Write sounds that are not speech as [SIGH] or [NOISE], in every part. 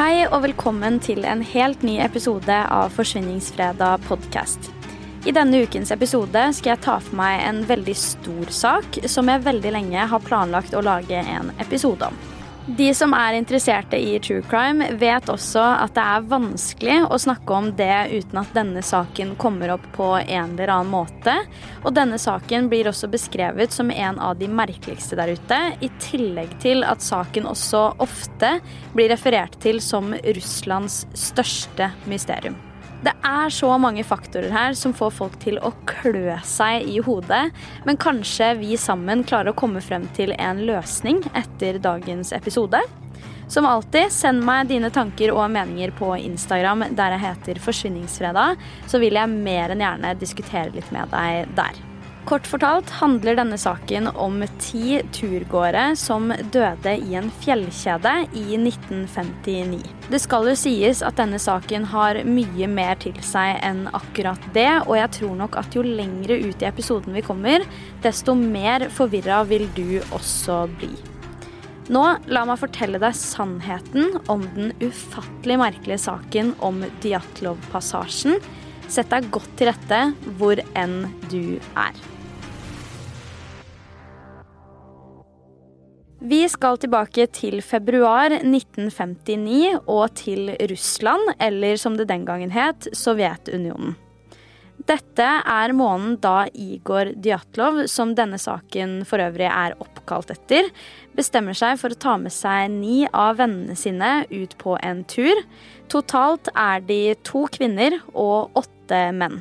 Hei og velkommen til en helt ny episode av Forsvinningsfredag podkast. I denne ukens episode skal jeg ta for meg en veldig stor sak som jeg veldig lenge har planlagt å lage en episode om. De som er interesserte i true crime, vet også at det er vanskelig å snakke om det uten at denne saken kommer opp på en eller annen måte. Og denne saken blir også beskrevet som en av de merkeligste der ute, i tillegg til at saken også ofte blir referert til som Russlands største mysterium. Det er så mange faktorer her som får folk til å klø seg i hodet. Men kanskje vi sammen klarer å komme frem til en løsning etter dagens episode. Som alltid, send meg dine tanker og meninger på Instagram der jeg heter Forsvinningsfredag. Så vil jeg mer enn gjerne diskutere litt med deg der. Kort fortalt handler denne saken om ti turgåere som døde i en fjellkjede i 1959. Det skal jo sies at denne saken har mye mer til seg enn akkurat det, og jeg tror nok at jo lengre ut i episoden vi kommer, desto mer forvirra vil du også bli. Nå, la meg fortelle deg sannheten om den ufattelig merkelige saken om Djatlov-passasjen Sett deg godt til rette hvor enn du er. Vi skal tilbake til februar 1959 og til Russland, eller som det den gangen het, Sovjetunionen. Dette er måneden da Igor Djatlov, som denne saken for øvrig er oppkalt etter, bestemmer seg for å ta med seg ni av vennene sine ut på en tur. Totalt er de to kvinner og åtte menn.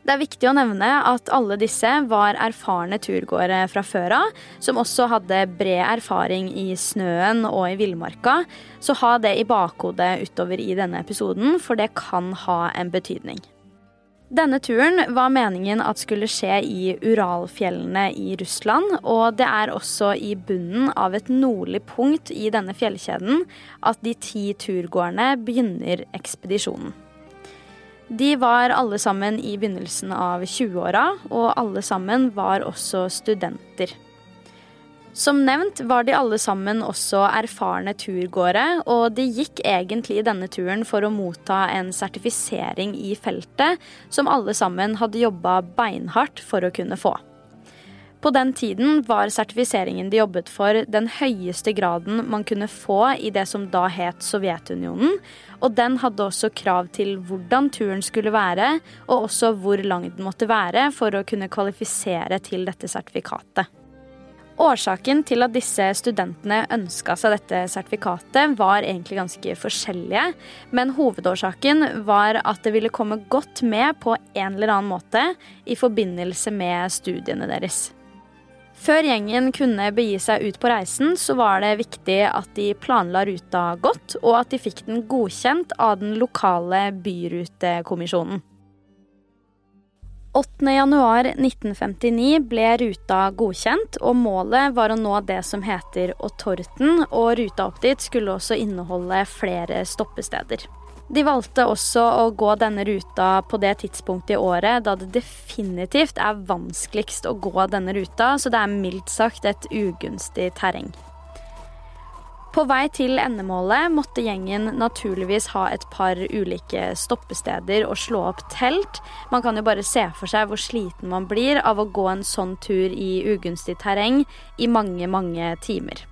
Det er viktig å nevne at alle disse var erfarne turgåere fra før av, som også hadde bred erfaring i snøen og i villmarka, så ha det i bakhodet utover i denne episoden, for det kan ha en betydning. Denne turen var meningen at skulle skje i Uralfjellene i Russland, og det er også i bunnen av et nordlig punkt i denne fjellkjeden at de ti turgåerne begynner ekspedisjonen. De var alle sammen i begynnelsen av 20-åra, og alle sammen var også studenter. Som nevnt var de alle sammen også erfarne turgåere, og de gikk egentlig denne turen for å motta en sertifisering i feltet, som alle sammen hadde jobba beinhardt for å kunne få. På den tiden var sertifiseringen de jobbet for, den høyeste graden man kunne få i det som da het Sovjetunionen. Og den hadde også krav til hvordan turen skulle være, og også hvor lang den måtte være for å kunne kvalifisere til dette sertifikatet. Årsaken til at disse studentene ønska seg dette sertifikatet, var egentlig ganske forskjellige. Men hovedårsaken var at det ville komme godt med på en eller annen måte i forbindelse med studiene deres. Før gjengen kunne begi seg ut på reisen, så var det viktig at de planla ruta godt, og at de fikk den godkjent av den lokale byrutekommisjonen. 8.1.1959 ble ruta godkjent, og målet var å nå det som heter Otorten, og ruta opp dit skulle også inneholde flere stoppesteder. De valgte også å gå denne ruta på det tidspunktet i året da det definitivt er vanskeligst å gå denne ruta, så det er mildt sagt et ugunstig terreng. På vei til endemålet måtte gjengen naturligvis ha et par ulike stoppesteder og slå opp telt. Man kan jo bare se for seg hvor sliten man blir av å gå en sånn tur i ugunstig terreng i mange, mange timer.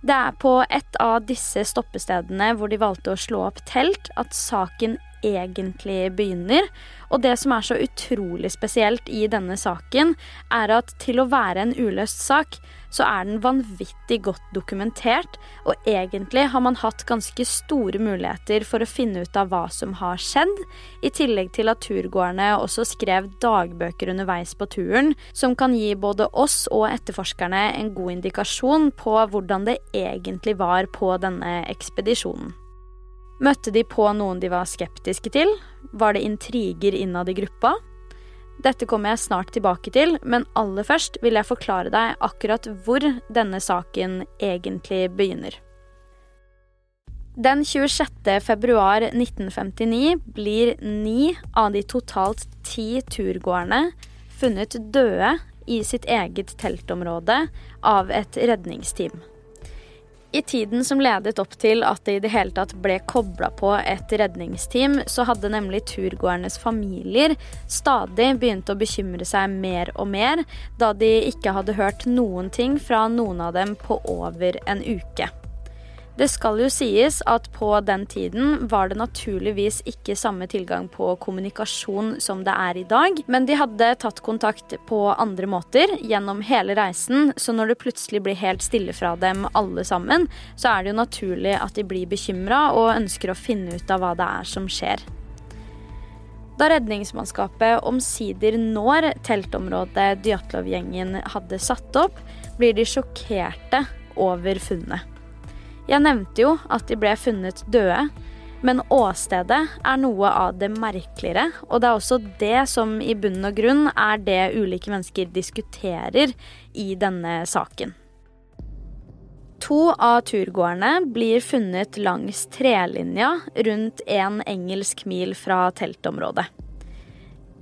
Det er på et av disse stoppestedene hvor de valgte å slå opp telt, at saken egentlig begynner. Og det som er så utrolig spesielt i denne saken, er at til å være en uløst sak, så er den vanvittig godt dokumentert, og egentlig har man hatt ganske store muligheter for å finne ut av hva som har skjedd, i tillegg til at turgåerne også skrev dagbøker underveis på turen, som kan gi både oss og etterforskerne en god indikasjon på hvordan det egentlig var på denne ekspedisjonen. Møtte de på noen de var skeptiske til? Var det intriger innad i gruppa? Dette kommer jeg snart tilbake til, men aller først vil jeg forklare deg akkurat hvor denne saken egentlig begynner. Den 26. februar 1959 blir ni av de totalt ti turgåerne funnet døde i sitt eget teltområde av et redningsteam. I tiden som ledet opp til at det i det hele tatt ble kobla på et redningsteam, så hadde nemlig turgåernes familier stadig begynt å bekymre seg mer og mer, da de ikke hadde hørt noen ting fra noen av dem på over en uke. Det skal jo sies at på den tiden var det naturligvis ikke samme tilgang på kommunikasjon som det er i dag, men de hadde tatt kontakt på andre måter gjennom hele reisen, så når det plutselig blir helt stille fra dem alle sammen, så er det jo naturlig at de blir bekymra og ønsker å finne ut av hva det er som skjer. Da redningsmannskapet omsider når teltområdet Djatlov-gjengen hadde satt opp, blir de sjokkerte over funnet. Jeg nevnte jo at de ble funnet døde, men åstedet er noe av det merkeligere, og det er også det som i bunn og grunn er det ulike mennesker diskuterer i denne saken. To av turgåerne blir funnet langs trelinja rundt en engelsk mil fra teltområdet.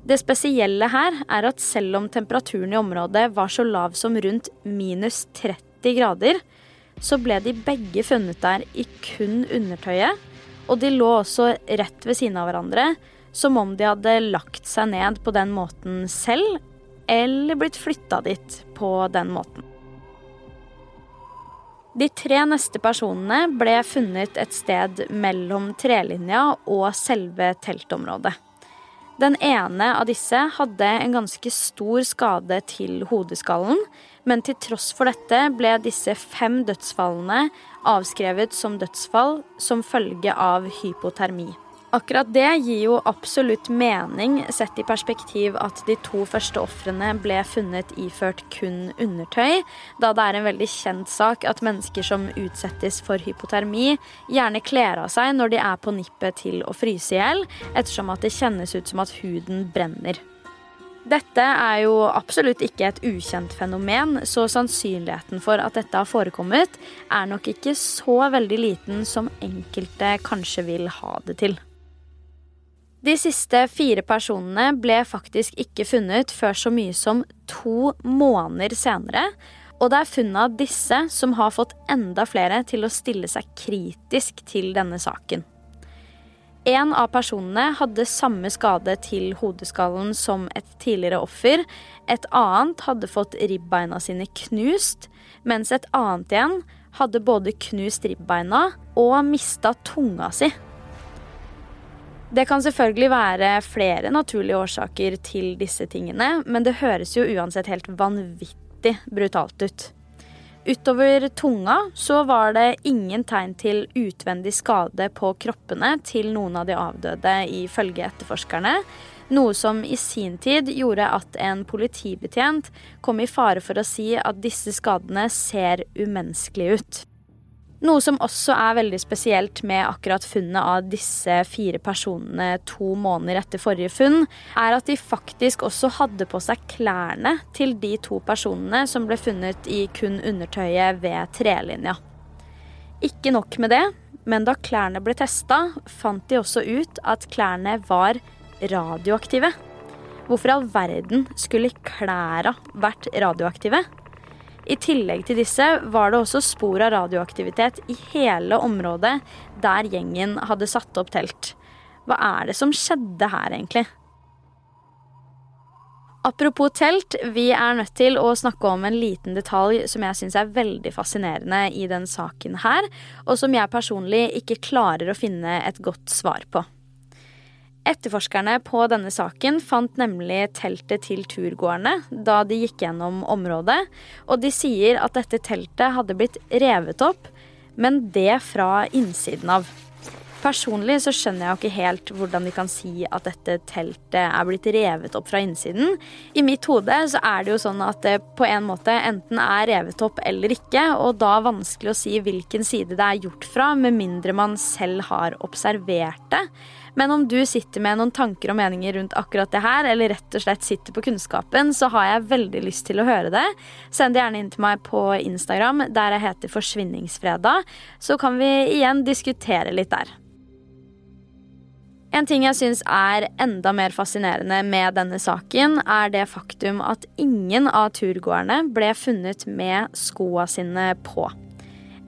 Det spesielle her er at selv om temperaturen i området var så lav som rundt minus 30 grader, så ble de begge funnet der i kun undertøyet, og de lå også rett ved siden av hverandre, som om de hadde lagt seg ned på den måten selv, eller blitt flytta dit på den måten. De tre neste personene ble funnet et sted mellom trelinja og selve teltområdet. Den ene av disse hadde en ganske stor skade til hodeskallen, men til tross for dette ble disse fem dødsfallene avskrevet som dødsfall som følge av hypotermi. Akkurat det gir jo absolutt mening, sett i perspektiv at de to første ofrene ble funnet iført kun undertøy, da det er en veldig kjent sak at mennesker som utsettes for hypotermi, gjerne kler av seg når de er på nippet til å fryse i hjel, ettersom at det kjennes ut som at huden brenner. Dette er jo absolutt ikke et ukjent fenomen, så sannsynligheten for at dette har forekommet, er nok ikke så veldig liten som enkelte kanskje vil ha det til. De siste fire personene ble faktisk ikke funnet før så mye som to måneder senere, og det er funnet av disse som har fått enda flere til å stille seg kritisk til denne saken. En av personene hadde samme skade til hodeskallen som et tidligere offer. Et annet hadde fått ribbeina sine knust, mens et annet igjen hadde både knust ribbeina og mista tunga si. Det kan selvfølgelig være flere naturlige årsaker til disse tingene, men det høres jo uansett helt vanvittig brutalt ut. Utover tunga så var det ingen tegn til utvendig skade på kroppene til noen av de avdøde, ifølge etterforskerne. Noe som i sin tid gjorde at en politibetjent kom i fare for å si at disse skadene ser umenneskelige ut. Noe som også er veldig spesielt med akkurat funnet av disse fire personene to måneder etter forrige funn, er at de faktisk også hadde på seg klærne til de to personene som ble funnet i kun undertøyet ved trelinja. Ikke nok med det, men da klærne ble testa, fant de også ut at klærne var radioaktive. Hvorfor i all verden skulle klæra vært radioaktive? I tillegg til disse var det også spor av radioaktivitet i hele området der gjengen hadde satt opp telt. Hva er det som skjedde her, egentlig? Apropos telt, vi er nødt til å snakke om en liten detalj som jeg syns er veldig fascinerende i den saken her, og som jeg personlig ikke klarer å finne et godt svar på. Etterforskerne på denne saken fant nemlig teltet til turgåerne da de gikk gjennom området, og de sier at dette teltet hadde blitt revet opp, men det fra innsiden av. Personlig så skjønner jeg jo ikke helt hvordan de kan si at dette teltet er blitt revet opp fra innsiden. I mitt hode så er det jo sånn at det på en måte enten er revet opp eller ikke, og da vanskelig å si hvilken side det er gjort fra, med mindre man selv har observert det. Men om du sitter med noen tanker og meninger rundt akkurat det her, eller rett og slett sitter på kunnskapen, så har jeg veldig lyst til å høre det. Send det gjerne inn til meg på Instagram, der jeg heter Forsvinningsfredag. Så kan vi igjen diskutere litt der. En ting jeg syns er enda mer fascinerende med denne saken, er det faktum at ingen av turgåerne ble funnet med skoa sine på.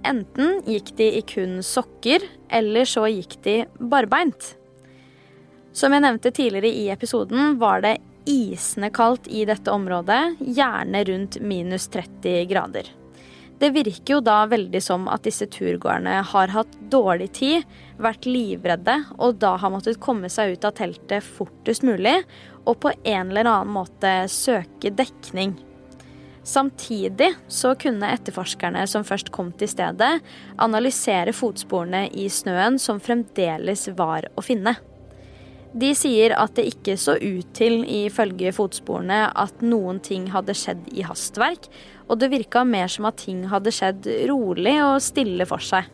Enten gikk de i kun sokker, eller så gikk de barbeint. Som jeg nevnte tidligere i episoden, var det isende kaldt i dette området, gjerne rundt minus 30 grader. Det virker jo da veldig som at disse turgåerne har hatt dårlig tid, vært livredde og da har måttet komme seg ut av teltet fortest mulig og på en eller annen måte søke dekning. Samtidig så kunne etterforskerne som først kom til stedet, analysere fotsporene i snøen som fremdeles var å finne. De sier at det ikke så ut til, ifølge fotsporene, at noen ting hadde skjedd i hastverk, og det virka mer som at ting hadde skjedd rolig og stille for seg.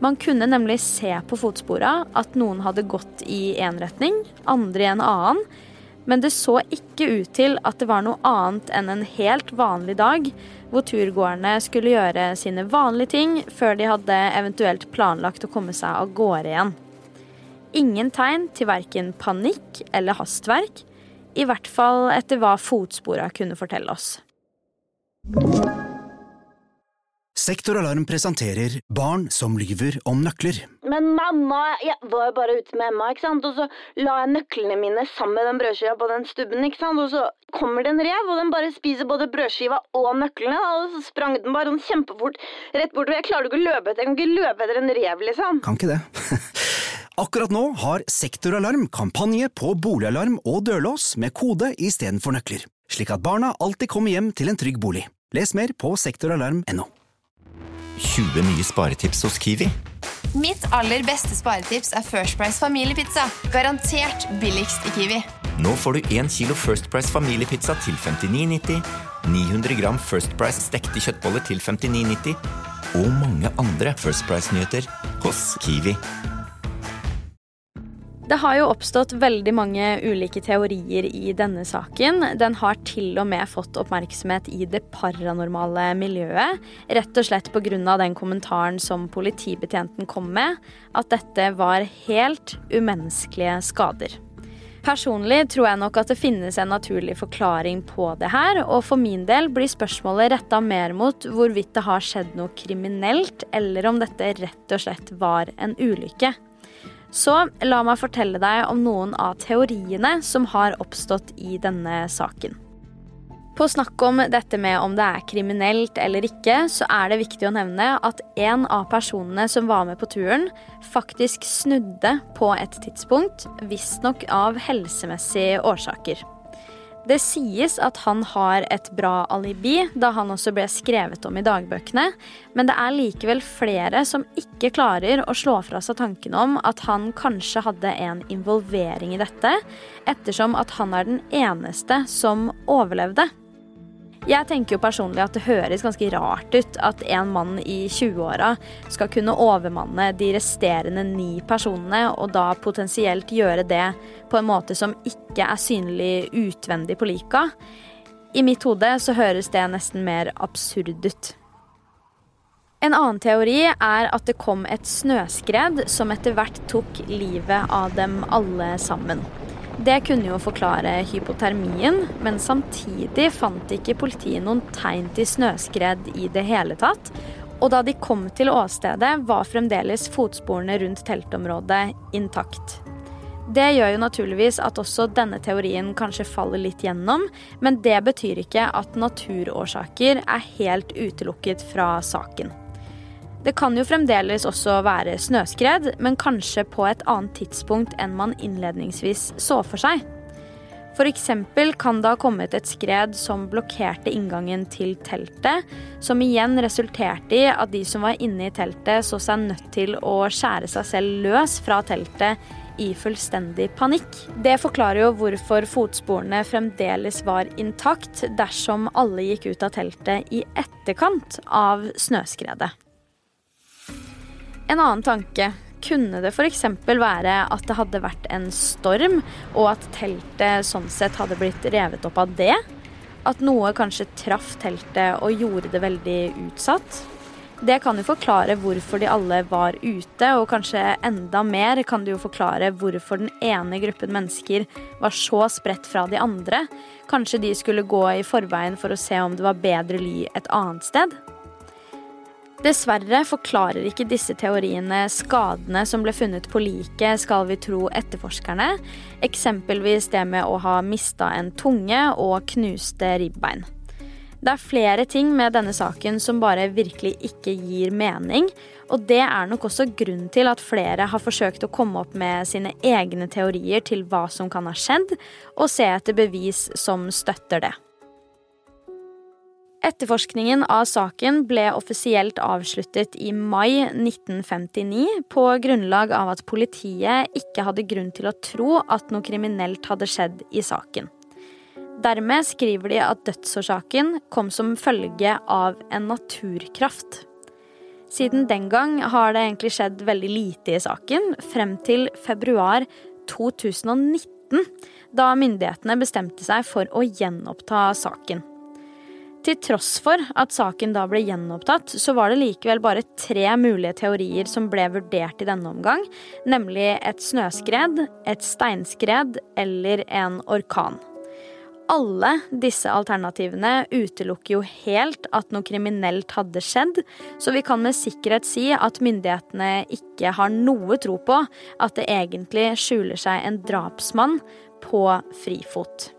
Man kunne nemlig se på fotspora at noen hadde gått i én retning, andre i en annen, men det så ikke ut til at det var noe annet enn en helt vanlig dag, hvor turgåerne skulle gjøre sine vanlige ting før de hadde eventuelt planlagt å komme seg av gårde igjen. Ingen tegn til verken panikk eller hastverk, i hvert fall etter hva fotspora kunne fortelle oss. Sektoralarm presenterer Barn som lyver om nøkler. Men mamma, jeg var jo bare ute med Emma, ikke sant? og så la jeg nøklene mine sammen med den brødskiva på den stubben, ikke sant? og så kommer det en rev, og den bare spiser både brødskiva og nøklene, og så sprang den bare sånn kjempefort rett bortover. Jeg klarer ikke å løpe etter, jeg kan ikke løpe etter en rev, liksom. Kan ikke det. [LAUGHS] Akkurat nå har Sektoralarm kampanje på boligalarm og dørlås med kode istedenfor nøkler, slik at barna alltid kommer hjem til en trygg bolig. Les mer på sektoralarm.no. 20 nye sparetips hos Kiwi. Mitt aller beste sparetips er First Price familiepizza. Garantert billigst i Kiwi. Nå får du 1 kilo First Price familiepizza til 59,90, 900 gram First Price stekte kjøttboller til 59,90 og mange andre First Price-nyheter hos Kiwi. Det har jo oppstått veldig mange ulike teorier i denne saken. Den har til og med fått oppmerksomhet i det paranormale miljøet. Rett og slett pga. den kommentaren som politibetjenten kom med, at dette var helt umenneskelige skader. Personlig tror jeg nok at det finnes en naturlig forklaring på det her, og for min del blir spørsmålet retta mer mot hvorvidt det har skjedd noe kriminelt, eller om dette rett og slett var en ulykke. Så la meg fortelle deg om noen av teoriene som har oppstått i denne saken. På snakk om dette med om det er kriminelt eller ikke, så er det viktig å nevne at en av personene som var med på turen, faktisk snudde på et tidspunkt, visstnok av helsemessige årsaker. Det sies at han har et bra alibi, da han også ble skrevet om i dagbøkene, men det er likevel flere som ikke klarer å slå fra seg tanken om at han kanskje hadde en involvering i dette, ettersom at han er den eneste som overlevde. Jeg tenker jo personlig at det høres ganske rart ut at en mann i 20-åra skal kunne overmanne de resterende ni personene, og da potensielt gjøre det på en måte som ikke er synlig utvendig på lika. I mitt hode så høres det nesten mer absurd ut. En annen teori er at det kom et snøskred som etter hvert tok livet av dem alle sammen. Det kunne jo forklare hypotermien, men samtidig fant ikke politiet noen tegn til snøskred i det hele tatt. Og da de kom til åstedet, var fremdeles fotsporene rundt teltområdet intakt. Det gjør jo naturligvis at også denne teorien kanskje faller litt gjennom, men det betyr ikke at naturårsaker er helt utelukket fra saken. Det kan jo fremdeles også være snøskred, men kanskje på et annet tidspunkt enn man innledningsvis så for seg. F.eks. kan det ha kommet et skred som blokkerte inngangen til teltet, som igjen resulterte i at de som var inne i teltet, så seg nødt til å skjære seg selv løs fra teltet i fullstendig panikk. Det forklarer jo hvorfor fotsporene fremdeles var intakt dersom alle gikk ut av teltet i etterkant av snøskredet. En annen tanke kunne det f.eks. være at det hadde vært en storm, og at teltet sånn sett hadde blitt revet opp av det? At noe kanskje traff teltet og gjorde det veldig utsatt? Det kan jo forklare hvorfor de alle var ute, og kanskje enda mer kan det jo forklare hvorfor den ene gruppen mennesker var så spredt fra de andre. Kanskje de skulle gå i forveien for å se om det var bedre ly et annet sted? Dessverre forklarer ikke disse teoriene skadene som ble funnet på liket, skal vi tro etterforskerne, eksempelvis det med å ha mista en tunge og knuste ribbein. Det er flere ting med denne saken som bare virkelig ikke gir mening, og det er nok også grunn til at flere har forsøkt å komme opp med sine egne teorier til hva som kan ha skjedd, og se etter bevis som støtter det. Etterforskningen av saken ble offisielt avsluttet i mai 1959 på grunnlag av at politiet ikke hadde grunn til å tro at noe kriminelt hadde skjedd i saken. Dermed skriver de at dødsårsaken kom som følge av en naturkraft. Siden den gang har det egentlig skjedd veldig lite i saken, frem til februar 2019, da myndighetene bestemte seg for å gjenoppta saken. Til tross for at saken da ble gjenopptatt, så var det likevel bare tre mulige teorier som ble vurdert i denne omgang, nemlig et snøskred, et steinskred eller en orkan. Alle disse alternativene utelukker jo helt at noe kriminelt hadde skjedd, så vi kan med sikkerhet si at myndighetene ikke har noe tro på at det egentlig skjuler seg en drapsmann på frifot.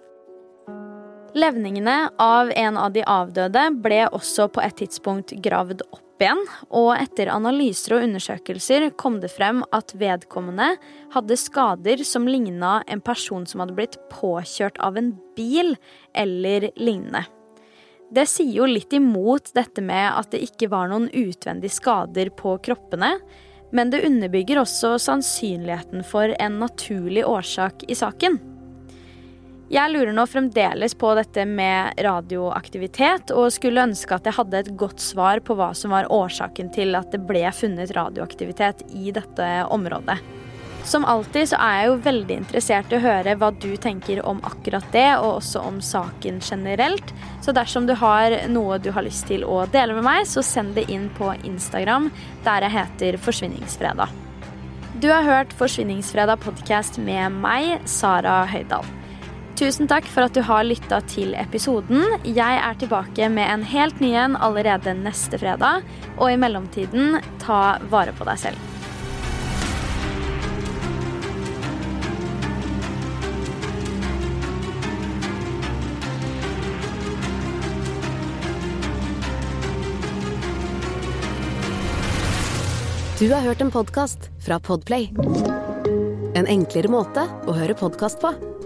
Levningene av en av de avdøde ble også på et tidspunkt gravd opp igjen, og etter analyser og undersøkelser kom det frem at vedkommende hadde skader som ligna en person som hadde blitt påkjørt av en bil eller lignende. Det sier jo litt imot dette med at det ikke var noen utvendige skader på kroppene, men det underbygger også sannsynligheten for en naturlig årsak i saken. Jeg lurer nå fremdeles på dette med radioaktivitet, og skulle ønske at jeg hadde et godt svar på hva som var årsaken til at det ble funnet radioaktivitet i dette området. Som alltid så er jeg jo veldig interessert i å høre hva du tenker om akkurat det, og også om saken generelt. Så dersom du har noe du har lyst til å dele med meg, så send det inn på Instagram, der jeg heter Forsvinningsfredag. Du har hørt Forsvinningsfredag podkast med meg, Sara Høydahl. Tusen takk for at du har lytta til episoden. Jeg er tilbake med en helt ny en allerede neste fredag. Og i mellomtiden, ta vare på deg selv. Du har hørt en podkast fra Podplay. En enklere måte å høre podkast på.